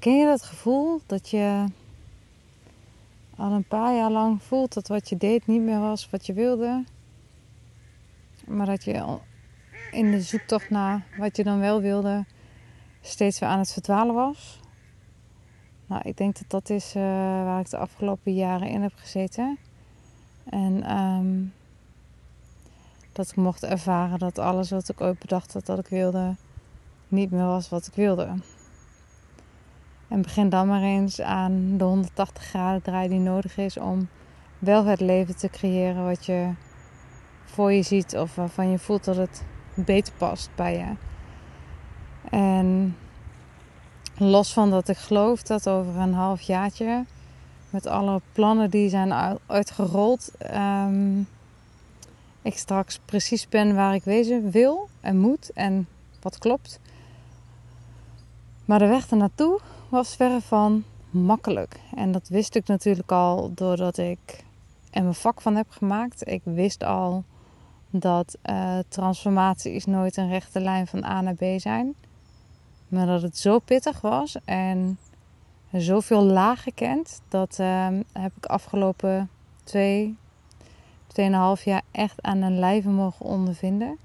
Ken je dat gevoel dat je al een paar jaar lang voelt dat wat je deed niet meer was wat je wilde? Maar dat je in de zoektocht naar wat je dan wel wilde steeds weer aan het verdwalen was? Nou, ik denk dat dat is eh, waar ik de afgelopen jaren in heb gezeten. En ehm, dat ik mocht ervaren dat alles wat ik ooit bedacht had dat ik wilde, niet meer was wat ik wilde. En begin dan maar eens aan de 180 graden draai die nodig is om wel het leven te creëren wat je voor je ziet of waarvan je voelt dat het beter past bij je. En los van dat ik geloof dat over een half jaartje, met alle plannen die zijn uitgerold, um, ik straks precies ben waar ik wezen wil en moet en wat klopt. Maar de weg ernaartoe was verre van makkelijk. En dat wist ik natuurlijk al doordat ik er mijn vak van heb gemaakt. Ik wist al dat uh, transformaties nooit een rechte lijn van A naar B zijn. Maar dat het zo pittig was en zoveel lagen kent, dat uh, heb ik afgelopen twee, tweeënhalf jaar echt aan een lijve mogen ondervinden.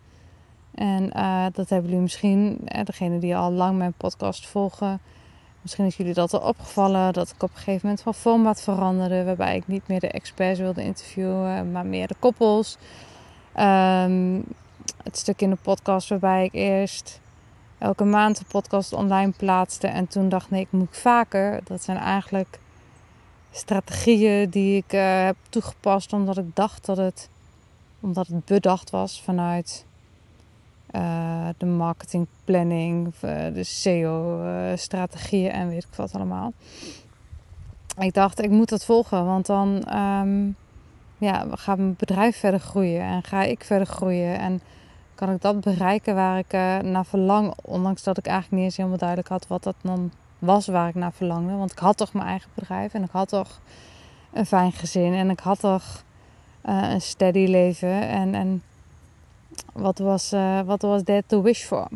En uh, dat hebben jullie misschien, degene die al lang mijn podcast volgen, misschien is jullie dat al opgevallen. Dat ik op een gegeven moment van format veranderde, waarbij ik niet meer de experts wilde interviewen, maar meer de koppels. Um, het stuk in de podcast waarbij ik eerst elke maand een podcast online plaatste. En toen dacht nee, ik moet vaker. Dat zijn eigenlijk strategieën die ik uh, heb toegepast omdat ik dacht dat het, omdat het bedacht was vanuit uh, de marketingplanning, uh, de SEO-strategieën en weet ik wat allemaal. Ik dacht, ik moet dat volgen, want dan um, ja, gaat mijn bedrijf verder groeien en ga ik verder groeien. En kan ik dat bereiken waar ik naar verlang. Ondanks dat ik eigenlijk niet eens helemaal duidelijk had wat dat dan was waar ik naar verlangde. Want ik had toch mijn eigen bedrijf en ik had toch een fijn gezin en ik had toch een steady leven. En, en wat was, uh, wat was there to wish for?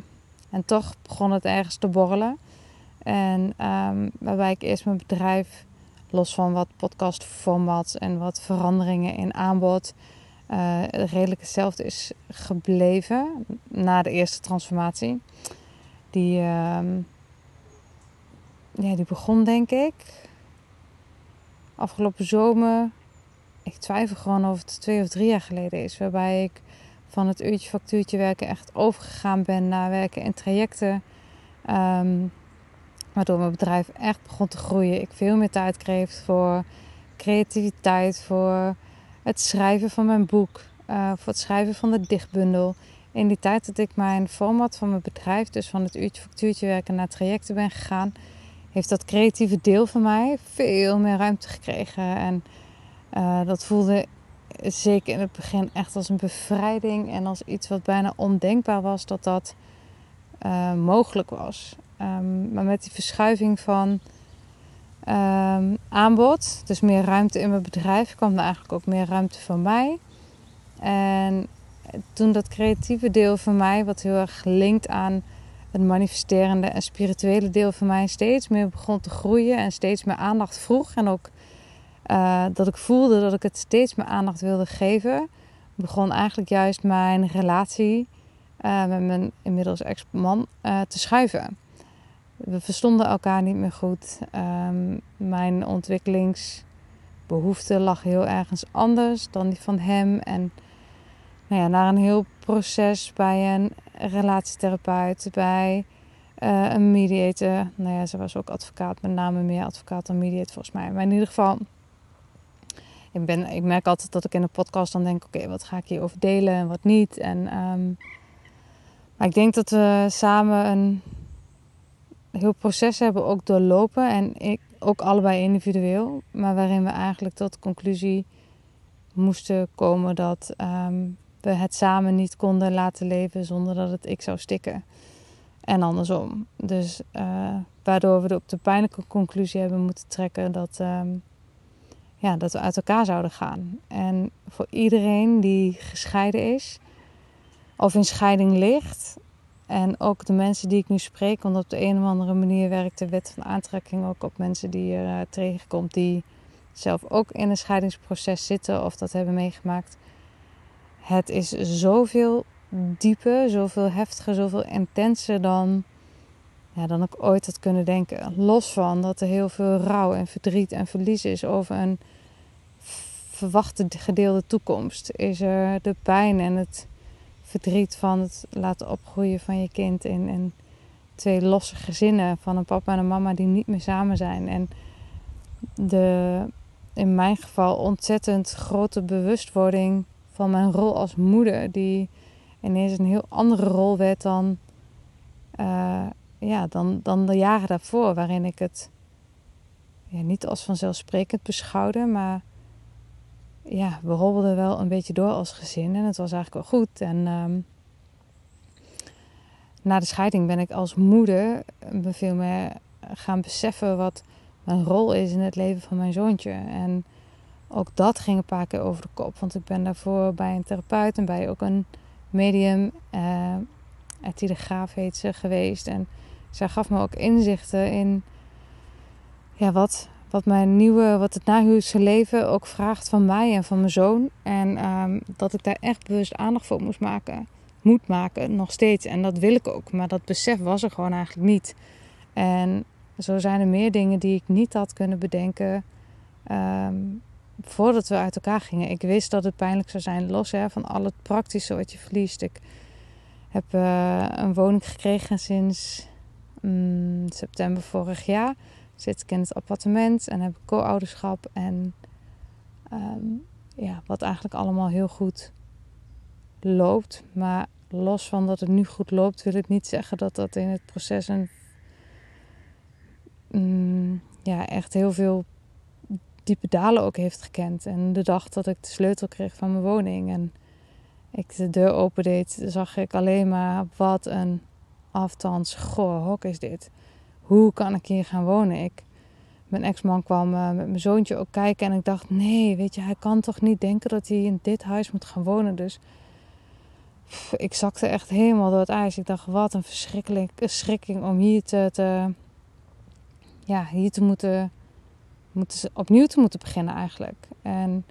En toch begon het ergens te borrelen. En um, waarbij ik eerst mijn bedrijf, los van wat podcastformats en wat veranderingen in aanbod, uh, redelijk hetzelfde is gebleven na de eerste transformatie. Die, uh, ja, die begon denk ik afgelopen zomer. Ik twijfel gewoon of het twee of drie jaar geleden is. Waarbij ik van het uurtje factuurtje werken echt overgegaan ben naar werken in trajecten. Um, waardoor mijn bedrijf echt begon te groeien. Ik veel meer tijd kreeg voor creativiteit, voor het schrijven van mijn boek, uh, voor het schrijven van de dichtbundel. In die tijd dat ik mijn format van mijn bedrijf, dus van het uurtje factuurtje werken naar trajecten ben gegaan, heeft dat creatieve deel van mij veel meer ruimte gekregen. En uh, dat voelde zeker in het begin echt als een bevrijding en als iets wat bijna ondenkbaar was dat dat uh, mogelijk was. Um, maar met die verschuiving van um, aanbod, dus meer ruimte in mijn bedrijf, kwam er eigenlijk ook meer ruimte voor mij. En toen dat creatieve deel van mij, wat heel erg linkt aan het manifesterende en spirituele deel van mij, steeds meer begon te groeien en steeds meer aandacht vroeg en ook uh, dat ik voelde dat ik het steeds meer aandacht wilde geven, begon eigenlijk juist mijn relatie uh, met mijn inmiddels ex-man uh, te schuiven. We verstonden elkaar niet meer goed. Um, mijn ontwikkelingsbehoefte lag heel ergens anders dan die van hem. En nou ja, na een heel proces bij een relatietherapeut, bij een mediator. Nou ja, ze was ook advocaat, met name meer advocaat dan mediator volgens mij. Maar in ieder geval ik, ben, ik merk altijd dat ik in een podcast dan denk: oké, wat ga ik hierover delen en wat niet. En, ehm, maar ik denk dat we samen een heel proces hebben ook doorlopen. En ik ook allebei individueel. Maar waarin we eigenlijk tot de conclusie moesten komen dat ehm, we het samen niet konden laten leven zonder dat het ik zou stikken. En andersom. Dus uh, waardoor we op de pijnlijke conclusie hebben moeten trekken dat, ehm, ja, dat we uit elkaar zouden gaan. En voor iedereen die gescheiden is of in scheiding ligt. En ook de mensen die ik nu spreek, want op de een of andere manier werkt de wet van aantrekking ook op mensen die je uh, tegenkomt die zelf ook in een scheidingsproces zitten of dat hebben meegemaakt. Het is zoveel dieper, zoveel heftiger, zoveel intenser dan, ja, dan ik ooit had kunnen denken. Los van dat er heel veel rouw en verdriet en verlies is over een verwachte gedeelde toekomst, is er de pijn en het verdriet van het laten opgroeien van je kind in, twee losse gezinnen van een papa en een mama die niet meer samen zijn. En de, in mijn geval ontzettend grote bewustwording van mijn rol als moeder, die ineens een heel andere rol werd dan, uh, ja, dan, dan de jaren daarvoor, waarin ik het ja, niet als vanzelfsprekend beschouwde, maar ja, we hobbelden wel een beetje door als gezin en het was eigenlijk wel goed. En um, na de scheiding ben ik als moeder me veel meer gaan beseffen wat mijn rol is in het leven van mijn zoontje. En ook dat ging een paar keer over de kop, want ik ben daarvoor bij een therapeut en bij ook een medium, uh, de Graaf heet ze, geweest. En zij gaf me ook inzichten in ja, wat, wat mijn nieuwe, wat het nahuwelijkse leven ook vraagt van mij en van mijn zoon. En um, dat ik daar echt bewust aandacht voor moest maken. Moet maken, nog steeds. En dat wil ik ook. Maar dat besef was er gewoon eigenlijk niet. En zo zijn er meer dingen die ik niet had kunnen bedenken. Um, voordat we uit elkaar gingen. Ik wist dat het pijnlijk zou zijn, los hè, van al het praktische wat je verliest. Ik heb uh, een woning gekregen sinds um, september vorig jaar zit ik in het appartement en heb co-ouderschap. En um, ja, wat eigenlijk allemaal heel goed loopt. Maar los van dat het nu goed loopt, wil ik niet zeggen dat dat in het proces een, um, ja, echt heel veel diepe dalen ook heeft gekend. En de dag dat ik de sleutel kreeg van mijn woning en ik de deur opendeed, zag ik alleen maar wat een aftans goh hok is dit hoe kan ik hier gaan wonen? Ik, mijn ex-man kwam uh, met mijn zoontje ook kijken en ik dacht, nee, weet je, hij kan toch niet denken dat hij in dit huis moet gaan wonen. Dus ik zakte echt helemaal door het ijs. Ik dacht, wat een verschrikkelijke schrikking om hier te, te, ja, hier te moeten, moeten, opnieuw te moeten beginnen eigenlijk. En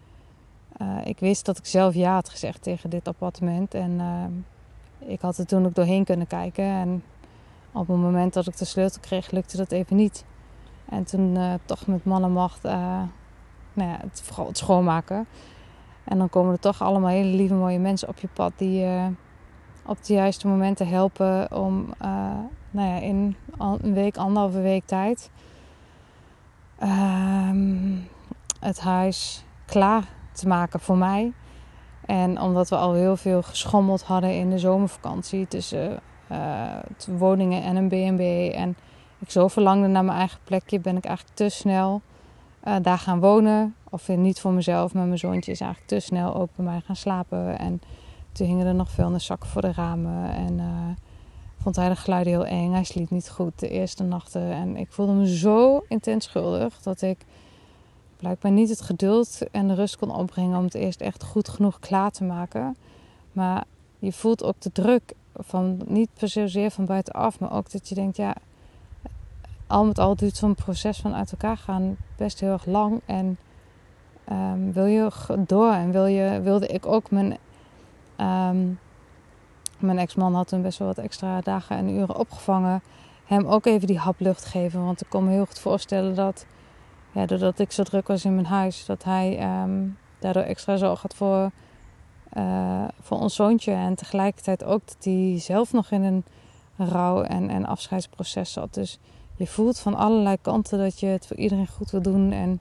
uh, ik wist dat ik zelf ja had gezegd tegen dit appartement en uh, ik had er toen ook doorheen kunnen kijken en op het moment dat ik de sleutel kreeg, lukte dat even niet. En toen uh, toch met mannenmacht, nou ja, het, vooral het schoonmaken. En dan komen er toch allemaal hele lieve mooie mensen op je pad die op de juiste momenten helpen om nou ja, in een week, anderhalve week tijd ehm, het huis klaar te maken voor mij. En omdat we al heel veel geschommeld hadden in de zomervakantie tussen uh, woningen en een B&B. En ik zo verlangde naar mijn eigen plekje, ben ik eigenlijk te snel uh, daar gaan wonen. Of niet voor mezelf, maar mijn zoontje is eigenlijk te snel ook bij mij gaan slapen. En toen hingen er nog veel zakken voor de ramen. En uh, vond hij de geluiden heel eng. Hij sliep niet goed de eerste nachten. En ik voelde me zo intens schuldig dat ik blijkbaar niet het geduld en de rust kon opbrengen om het eerst echt goed genoeg klaar te maken. Maar je voelt ook de druk van niet per zozeer van buitenaf, maar ook dat je denkt, ja, al met al duurt zo'n proces van uit elkaar gaan best heel erg lang. En um, wil je door en wil je, wilde ik ook mijn. Um, mijn ex-man had toen best wel wat extra dagen en uren opgevangen. Hem ook even die haplucht geven. Want ik kon me heel goed voorstellen dat, doordat ik zo druk was in mijn huis, dat hij um, daardoor extra zorg had voor uh, voor ons zoontje. En tegelijkertijd ook dat hij zelf nog in een rouw- en, en afscheidsproces zat. Dus je voelt van allerlei kanten dat je het voor iedereen goed wil doen. En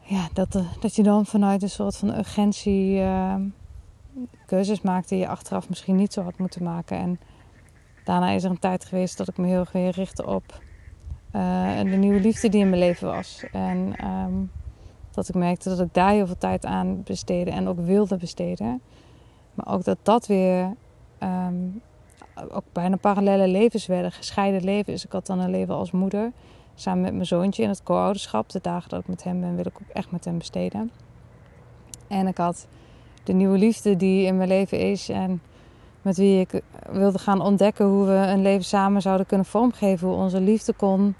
ja, dat, eh, dat je dan vanuit een soort van urgentie uh, keuzes maakt die je achteraf misschien niet zo had moeten maken. En daarna is er een tijd geweest dat ik me heel erg weer richtte op uh, de nieuwe liefde die in mijn leven was. En um, dat ik merkte dat ik daar heel veel tijd aan besteedde en ook wilde besteden. Maar ook dat dat weer um, ook bijna parallele levens werden, gescheiden levens. Ik had dan een leven als moeder samen met mijn zoontje in het co-ouderschap. De dagen dat ik met hem ben, wil ik ook echt met hem besteden. En ik had de nieuwe liefde die in mijn leven is en met wie ik wilde gaan ontdekken hoe we een leven samen zouden kunnen vormgeven. Hoe onze liefde kon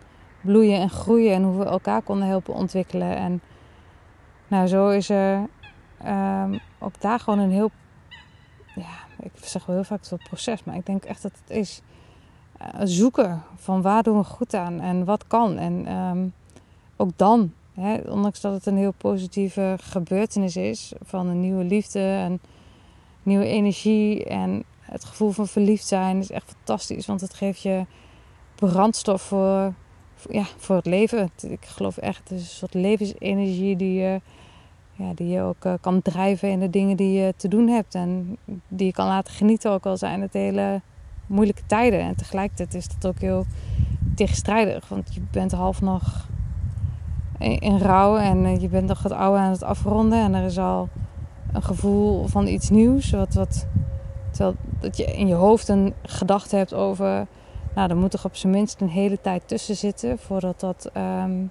bloeien en groeien en hoe we elkaar konden helpen ontwikkelen. En nou, zo is er um, ook daar gewoon een heel, ja, ik zeg wel heel vaak het proces, maar ik denk echt dat het is uh, zoeken van waar doen we goed aan en wat kan. En um, ook dan, hè, ondanks dat het een heel positieve gebeurtenis is van een nieuwe liefde en nieuwe energie en het gevoel van verliefd zijn is echt fantastisch, want het geeft je brandstof voor ja, voor het leven. Ik geloof echt, het is een soort levensenergie die je, ja, die je ook uh, kan drijven in de dingen die je te doen hebt en die je kan laten genieten, ook al zijn het hele moeilijke tijden. En tegelijkertijd is dat ook heel tegenstrijdig. Want je bent half nog in, in rouw en eh, je bent nog het oude aan het afronden. En er is al een gevoel van iets nieuws. Wat, wat, terwijl dat je in je hoofd een gedachte hebt over... Nou, er moet toch op zijn minst een hele tijd tussen zitten voordat, dat, um,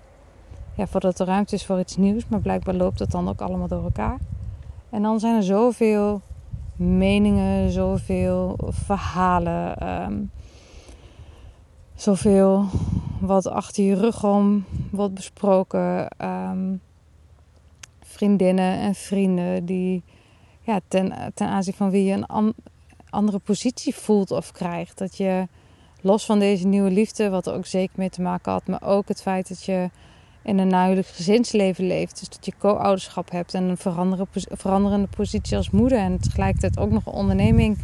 ja, voordat er ruimte is voor iets nieuws. Maar blijkbaar loopt het dan ook allemaal door elkaar. En dan zijn er zoveel meningen, zoveel verhalen, um, zoveel wat achter je rug om wordt besproken. Um, vriendinnen en vrienden die ja, ten, ten aanzien van wie je een an, andere positie voelt of krijgt. Dat je los van deze nieuwe liefde, wat er ook zeker mee te maken had, maar ook het feit dat je in een huwelijk gezinsleven leeft. Dus dat je co-ouderschap hebt en een veranderende positie als moeder. En tegelijkertijd ook nog een onderneming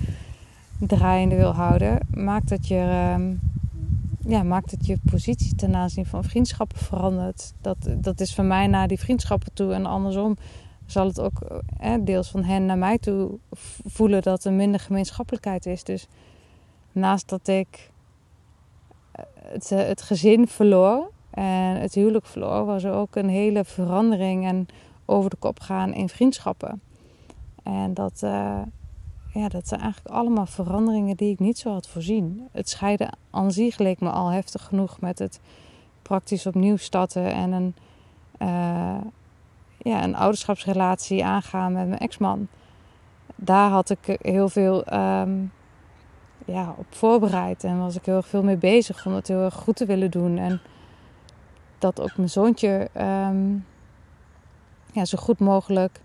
draaiende wil houden. Maakt dat je, uh, ja, maakt dat je positie ten aanzien van vriendschappen verandert. Dat, dat is van mij naar die vriendschappen toe. En andersom zal het ook eh, deels van hen naar mij toe voelen dat er minder gemeenschappelijkheid is. Dus naast dat ik het, het gezin verloor en het huwelijk verloor, was er ook een hele verandering en over de kop gaan in vriendschappen. En dat, uh, ja, dat zijn eigenlijk allemaal veranderingen die ik niet zo had voorzien. Het scheiden aan zich leek me al heftig genoeg met het praktisch opnieuw starten en een, uh, ja, een ouderschapsrelatie aangaan met mijn ex-man. Daar had ik heel veel um, ja, op voorbereid en was ik heel erg veel mee bezig om het heel erg goed te willen doen. En dat ook mijn zoontje um, ja, zo goed mogelijk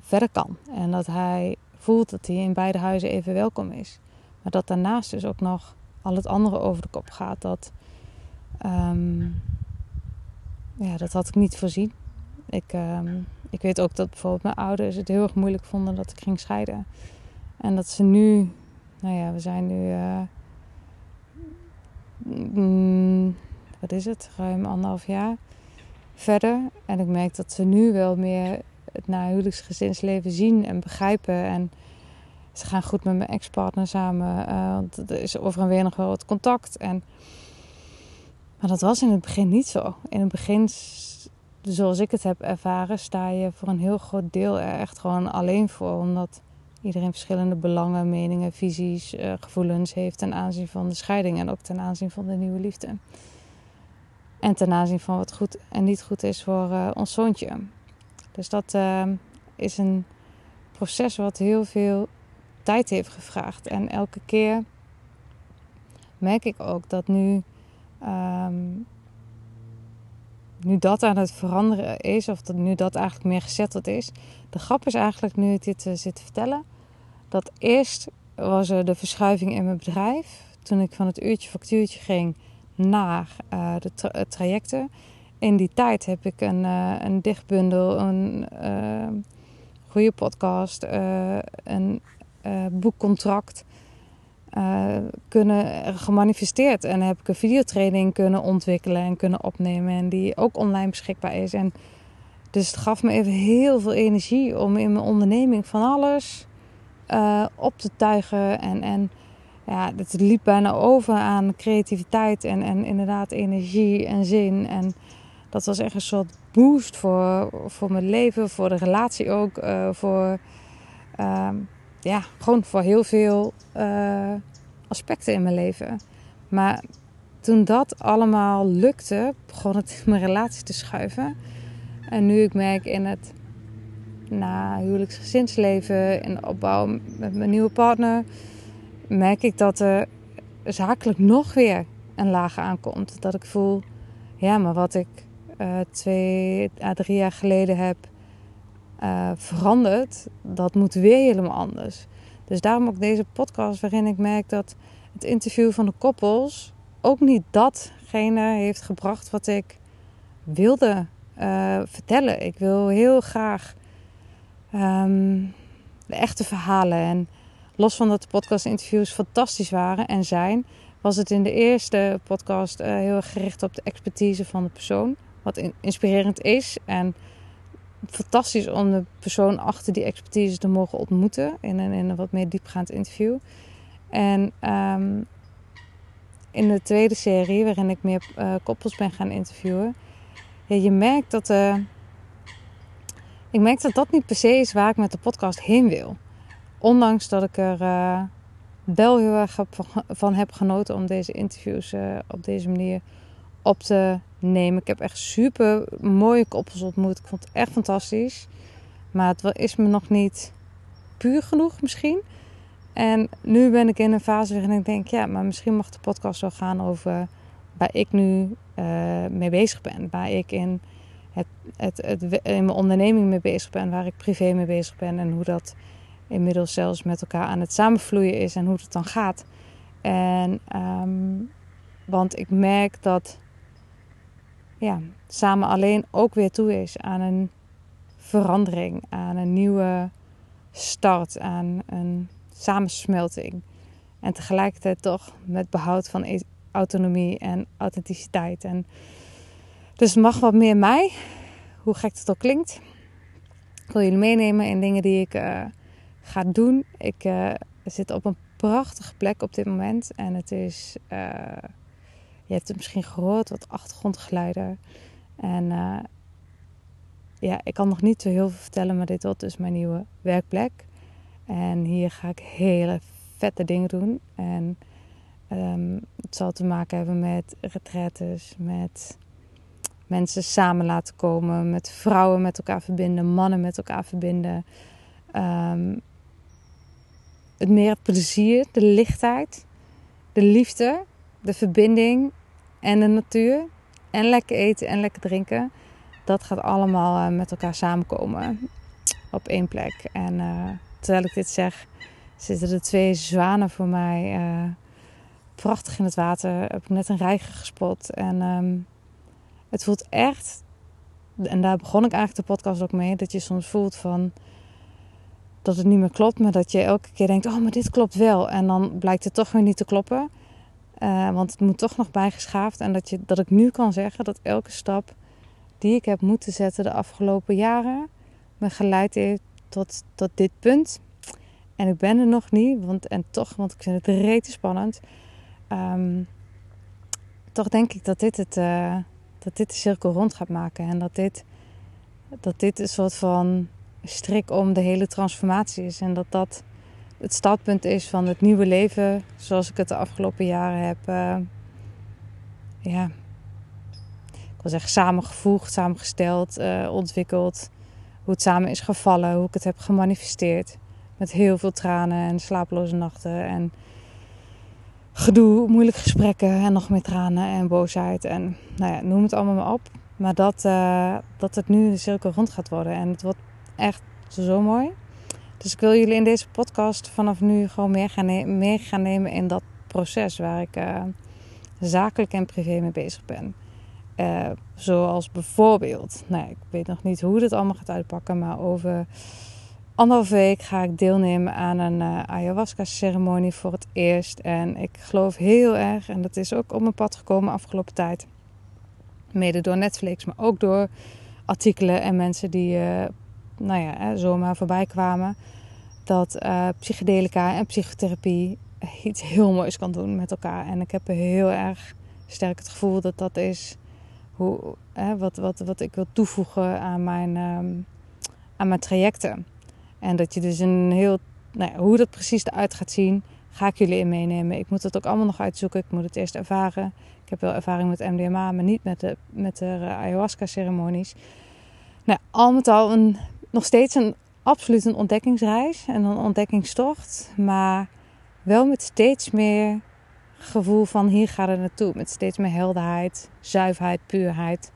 verder kan. En dat hij voelt dat hij in beide huizen even welkom is. Maar dat daarnaast dus ook nog al het andere over de kop gaat. Dat, um, ja, dat had ik niet voorzien. Ik, um, ik weet ook dat bijvoorbeeld mijn ouders het heel erg moeilijk vonden dat ik ging scheiden. En dat ze nu, nou ja, we zijn nu. Uh, mm, wat is het, ruim anderhalf jaar verder. En ik merk dat ze nu wel meer het nahuwelijksgezinsleven zien en begrijpen. En ze gaan goed met mijn ex-partner samen. Uh, want er is over en weer nog wel wat contact. En, maar dat was in het begin niet zo. In het begin, zoals ik het heb ervaren, sta je voor een heel groot deel er echt gewoon alleen voor. Omdat iedereen verschillende belangen, meningen, visies, uh, gevoelens heeft ten aanzien van de scheiding en ook ten aanzien van de nieuwe liefde. En ten aanzien van wat goed en niet goed is voor uh, ons zoontje. Dus dat uh, is een proces wat heel veel tijd heeft gevraagd. En elke keer merk ik ook dat nu, um, nu dat aan het veranderen is, of dat nu dat eigenlijk meer gezetteld is. De grap is eigenlijk, nu ik dit zit te vertellen, dat eerst was er de verschuiving in mijn bedrijf. Toen ik van het uurtje factuurtje ging naar uh, de eh, trajecten. In die tijd heb ik een, uh, een dichtbundel, een goede podcast, een boekcontract kunnen gemanifesteerd. En heb ik een videotraining kunnen ontwikkelen en kunnen opnemen. En die ook online beschikbaar is. En Dus het gaf me even heel veel energie om in mijn onderneming van alles uh, op te tuigen. En, en ja, het liep bijna over aan creativiteit en, en inderdaad energie en zin. En dat was echt een soort boost voor, voor mijn leven, voor de relatie ook. Uh, voor, uh, ja, gewoon voor heel veel uh, aspecten in mijn leven. Maar toen dat allemaal lukte, begon het in mijn relatie te schuiven. En nu ik merk in het na huwelijksgezinsleven, in de opbouw met mijn nieuwe partner, merk ik dat er zakelijk nog weer een laag aankomt. Dat ik voel, ja, maar wat ik uh, twee à drie jaar geleden heb uh, veranderd, dat moet weer helemaal anders. Dus daarom ook deze podcast waarin ik merk dat het interview van de koppels ook niet datgene heeft gebracht wat ik wilde uh, vertellen. Ik wil heel graag um, de echte verhalen. En los van dat de podcast-interviews fantastisch waren en zijn, was het in de eerste podcast uh, heel erg gericht op de expertise van de persoon. Wat in, inspirerend is en fantastisch om de persoon achter die expertise te mogen ontmoeten in een, in een wat meer diepgaand interview. En um, in de tweede serie, waarin ik meer uh, koppels ben gaan interviewen, ja, je merkt dat, uh, ik merk dat dat niet per se is waar ik met de podcast heen wil. Ondanks dat ik er uh, wel heel erg van heb genoten om deze interviews op deze manier op te nemen. Ik heb echt super mooie koppels ontmoet. Ik vond het echt fantastisch. Maar het is me nog niet puur genoeg misschien. En nu ben ik in een fase waarin ik denk, ja, maar misschien mag de podcast wel gaan over waar ik nu uh, mee bezig ben. Waar ik in, het, het, het, in mijn onderneming mee bezig ben, waar ik privé mee bezig ben. En hoe dat inmiddels zelfs met elkaar aan het samenvloeien is en hoe het dan gaat. En, um, want ik merk dat ja, samen alleen ook weer toe is aan een verandering, aan een nieuwe start, aan een samensmelting. En tegelijkertijd toch met behoud van e- autonomie en authenticiteit. En dus mag wat meer mij, hoe gek het ook klinkt. Ik wil jullie meenemen in dingen die ik uh, ga doen. Ik uh, zit op een prachtige plek op dit moment. En het is, uh, je hebt het misschien gehoord, wat achtergrondgeluiden. En ja, ik kan nog niet zo heel veel vertellen, maar dit wordt dus mijn nieuwe werkplek. En hier ga ik hele vette dingen doen. En um, het zal te maken hebben met retretes, met mensen samen laten komen, met vrouwen met elkaar verbinden, mannen met elkaar verbinden. Um, het meer plezier, de lichtheid, de liefde, de verbinding en de natuur. En lekker eten en lekker drinken. Dat gaat allemaal uh, met elkaar samenkomen op één plek. En uh, terwijl ik dit zeg, zitten er twee zwanen voor mij. Uh, prachtig in het water. Heb net een reiger gespot. En um, het voelt echt. En daar begon ik eigenlijk de podcast ook mee. Dat je soms voelt van. Dat het niet meer klopt. Maar dat je elke keer denkt: oh, maar dit klopt wel. En dan blijkt het toch weer niet te kloppen. Uh, want het moet toch nog bijgeschaafd. En dat, je, dat ik nu kan zeggen dat elke stap die ik heb moeten zetten de afgelopen jaren. me geleid heeft tot, tot dit punt. En ik ben er nog niet, want, en toch, want ik vind het rete spannend. Um, toch denk ik dat dit, het, uh, dat dit de cirkel rond gaat maken. En dat dit, dat dit een soort van strik om de hele transformatie is. En dat dat het startpunt is van het nieuwe leven zoals ik het de afgelopen jaren heb. Uh, ja, ik wil zeggen samengevoegd, samengesteld, uh, ontwikkeld hoe het samen is gevallen, hoe ik het heb gemanifesteerd. Met heel veel tranen en slaaploze nachten en gedoe, moeilijke gesprekken en nog meer tranen en boosheid. En nou ja, noem het allemaal maar op. Maar dat, uh, dat het nu de cirkel rond gaat worden. En het wordt echt zo mooi. Dus ik wil jullie in deze podcast vanaf nu gewoon meer gaan, meer gaan nemen in dat proces waar ik uh, zakelijk en privé mee bezig ben. Uh, zoals bijvoorbeeld, nou, ik weet nog niet hoe dit allemaal gaat uitpakken, maar over anderhalve week ga ik deelnemen aan een uh, ayahuasca-ceremonie voor het eerst. En ik geloof heel erg, en dat is ook op mijn pad gekomen afgelopen tijd, mede door Netflix, maar ook door artikelen en mensen die uh, nou ja, zomaar voorbij kwamen. Dat uh, psychedelica en psychotherapie iets heel moois kan doen met elkaar. En ik heb heel erg sterk het gevoel dat dat is hoe, hè, wat, wat, wat ik wil toevoegen aan mijn, um, aan mijn trajecten. En dat je dus een heel, nou ja, hoe dat precies eruit gaat zien, ga ik jullie in meenemen. Ik moet het ook allemaal nog uitzoeken. Ik moet het eerst ervaren. Ik heb wel ervaring met MDMA, maar niet met de, met de ayahuasca-ceremonies. Nou, al met al een, nog steeds een absoluut een ontdekkingsreis en een ontdekkingstocht. Maar wel met steeds meer gevoel van hier gaat het naartoe. Met steeds meer helderheid, zuiverheid, puurheid.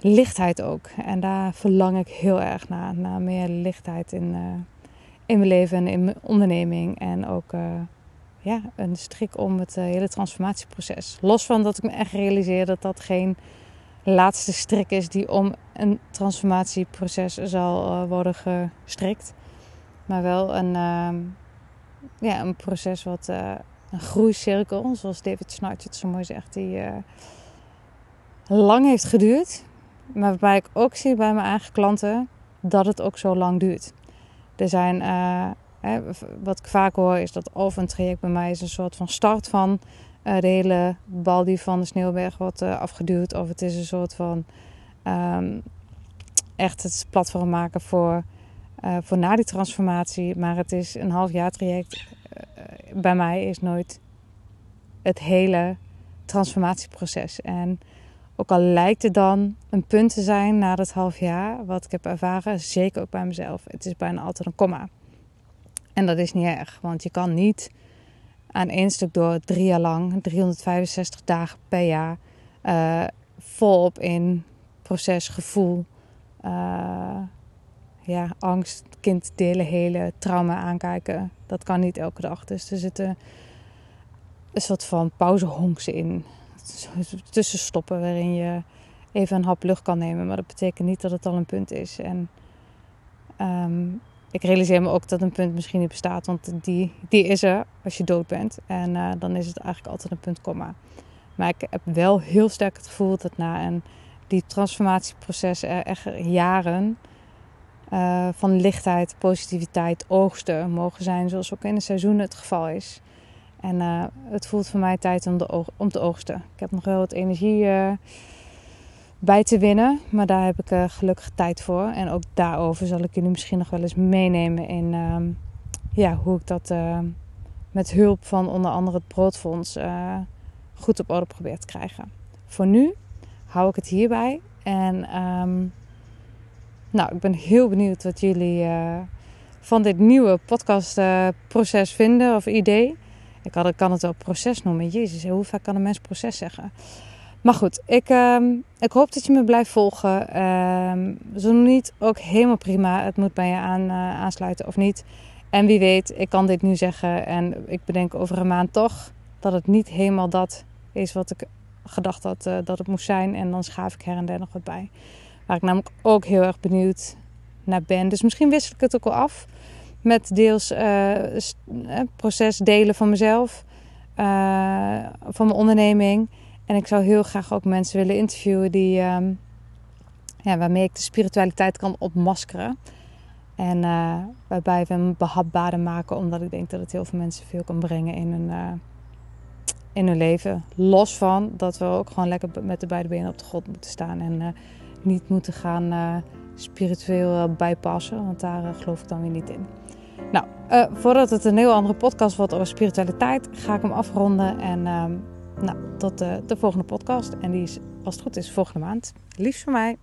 Lichtheid ook. En daar verlang ik heel erg naar. Naar meer lichtheid in, uh, in mijn leven en in mijn onderneming. En ook uh, ja, een strik om het uh, hele transformatieproces. Los van dat ik me echt realiseer dat dat geen laatste strik is die om een transformatieproces zal worden gestrikt. Maar wel een, ja, een proces wat een groeicirkel, zoals David Snarch het zo mooi zegt, die lang heeft geduurd. Maar waarbij ik ook zie bij mijn eigen klanten dat het ook zo lang duurt. Er zijn, uh, hè, wat ik vaak hoor, is dat of een traject bij mij is een soort van start van uh, de hele bal die van de sneeuwberg wordt afgeduwd. Of het is een soort van um, echt het platform maken voor, voor na die transformatie. Maar het is een half jaar traject bij mij is nooit het hele transformatieproces. En ook al lijkt het dan een punt te zijn na dat half jaar, wat ik heb ervaren, zeker ook bij mezelf, het is bijna altijd een komma. En dat is niet erg, want je kan niet aan één stuk door drie jaar lang, 365 dagen per jaar, uh, volop in proces, gevoel, uh, ja, angst, kind delen, hele trauma aankijken. Dat kan niet elke dag. Dus er zitten een soort van pauzehonks in. Tussenstoppen waarin je even een hap lucht kan nemen. Maar dat betekent niet dat het al een punt is. En um, ik realiseer me ook dat een punt misschien niet bestaat. Want die, die is er als je dood bent. En uh, dan is het eigenlijk altijd een punt, komma. Maar ik heb wel heel sterk het gevoel dat na een die transformatieproces er echt jaren uh, van lichtheid, positiviteit, oogsten mogen zijn, zoals ook in het seizoen het geval is. En uh, het voelt voor mij tijd om, de om te oogsten. Ik heb nog wel wat energie uh, bij te winnen, maar daar heb ik gelukkig tijd voor. En ook daarover zal ik jullie misschien nog wel eens meenemen in ehm, ja, hoe ik dat met hulp van onder andere het Broodfonds goed op orde probeer te krijgen. Voor nu hou ik het hierbij en um, nou, ik ben heel benieuwd wat jullie van dit nieuwe podcastproces vinden of idee. Ik, had, kan het wel proces noemen. Jezus, hoe vaak kan een mens proces zeggen? Maar goed, ik, uh, ik hoop dat je me blijft volgen. Ehm, zo niet, ook helemaal prima. Het moet bij je aan, eh, aansluiten of niet. En wie weet, ik kan dit nu zeggen en ik bedenk over een maand toch dat het niet helemaal dat is wat ik gedacht had uh, dat het moest zijn. En dan schaaf ik her en der nog wat bij. Waar ik namelijk ook heel erg benieuwd naar ben. Dus misschien wissel ik het ook al af met deels uh, proces delen van mezelf, uh, van mijn onderneming. En ik zou heel graag ook mensen willen interviewen die, uh, ja, waarmee ik de spiritualiteit kan opmaskeren. En waarbij we hem behapbaarder maken, omdat ik denk dat het heel veel mensen veel kan brengen in hun, in hun leven. Los van dat we ook gewoon lekker met de beide benen op de grond moeten staan en niet moeten gaan spiritueel bijpassen, want daar geloof ik dan weer niet in. Nou, uh, voordat het een heel andere podcast wordt over spiritualiteit, ga ik hem afronden. En ehm, nou, tot de, de volgende podcast. En die is, als het goed is, volgende maand. Liefst voor mij.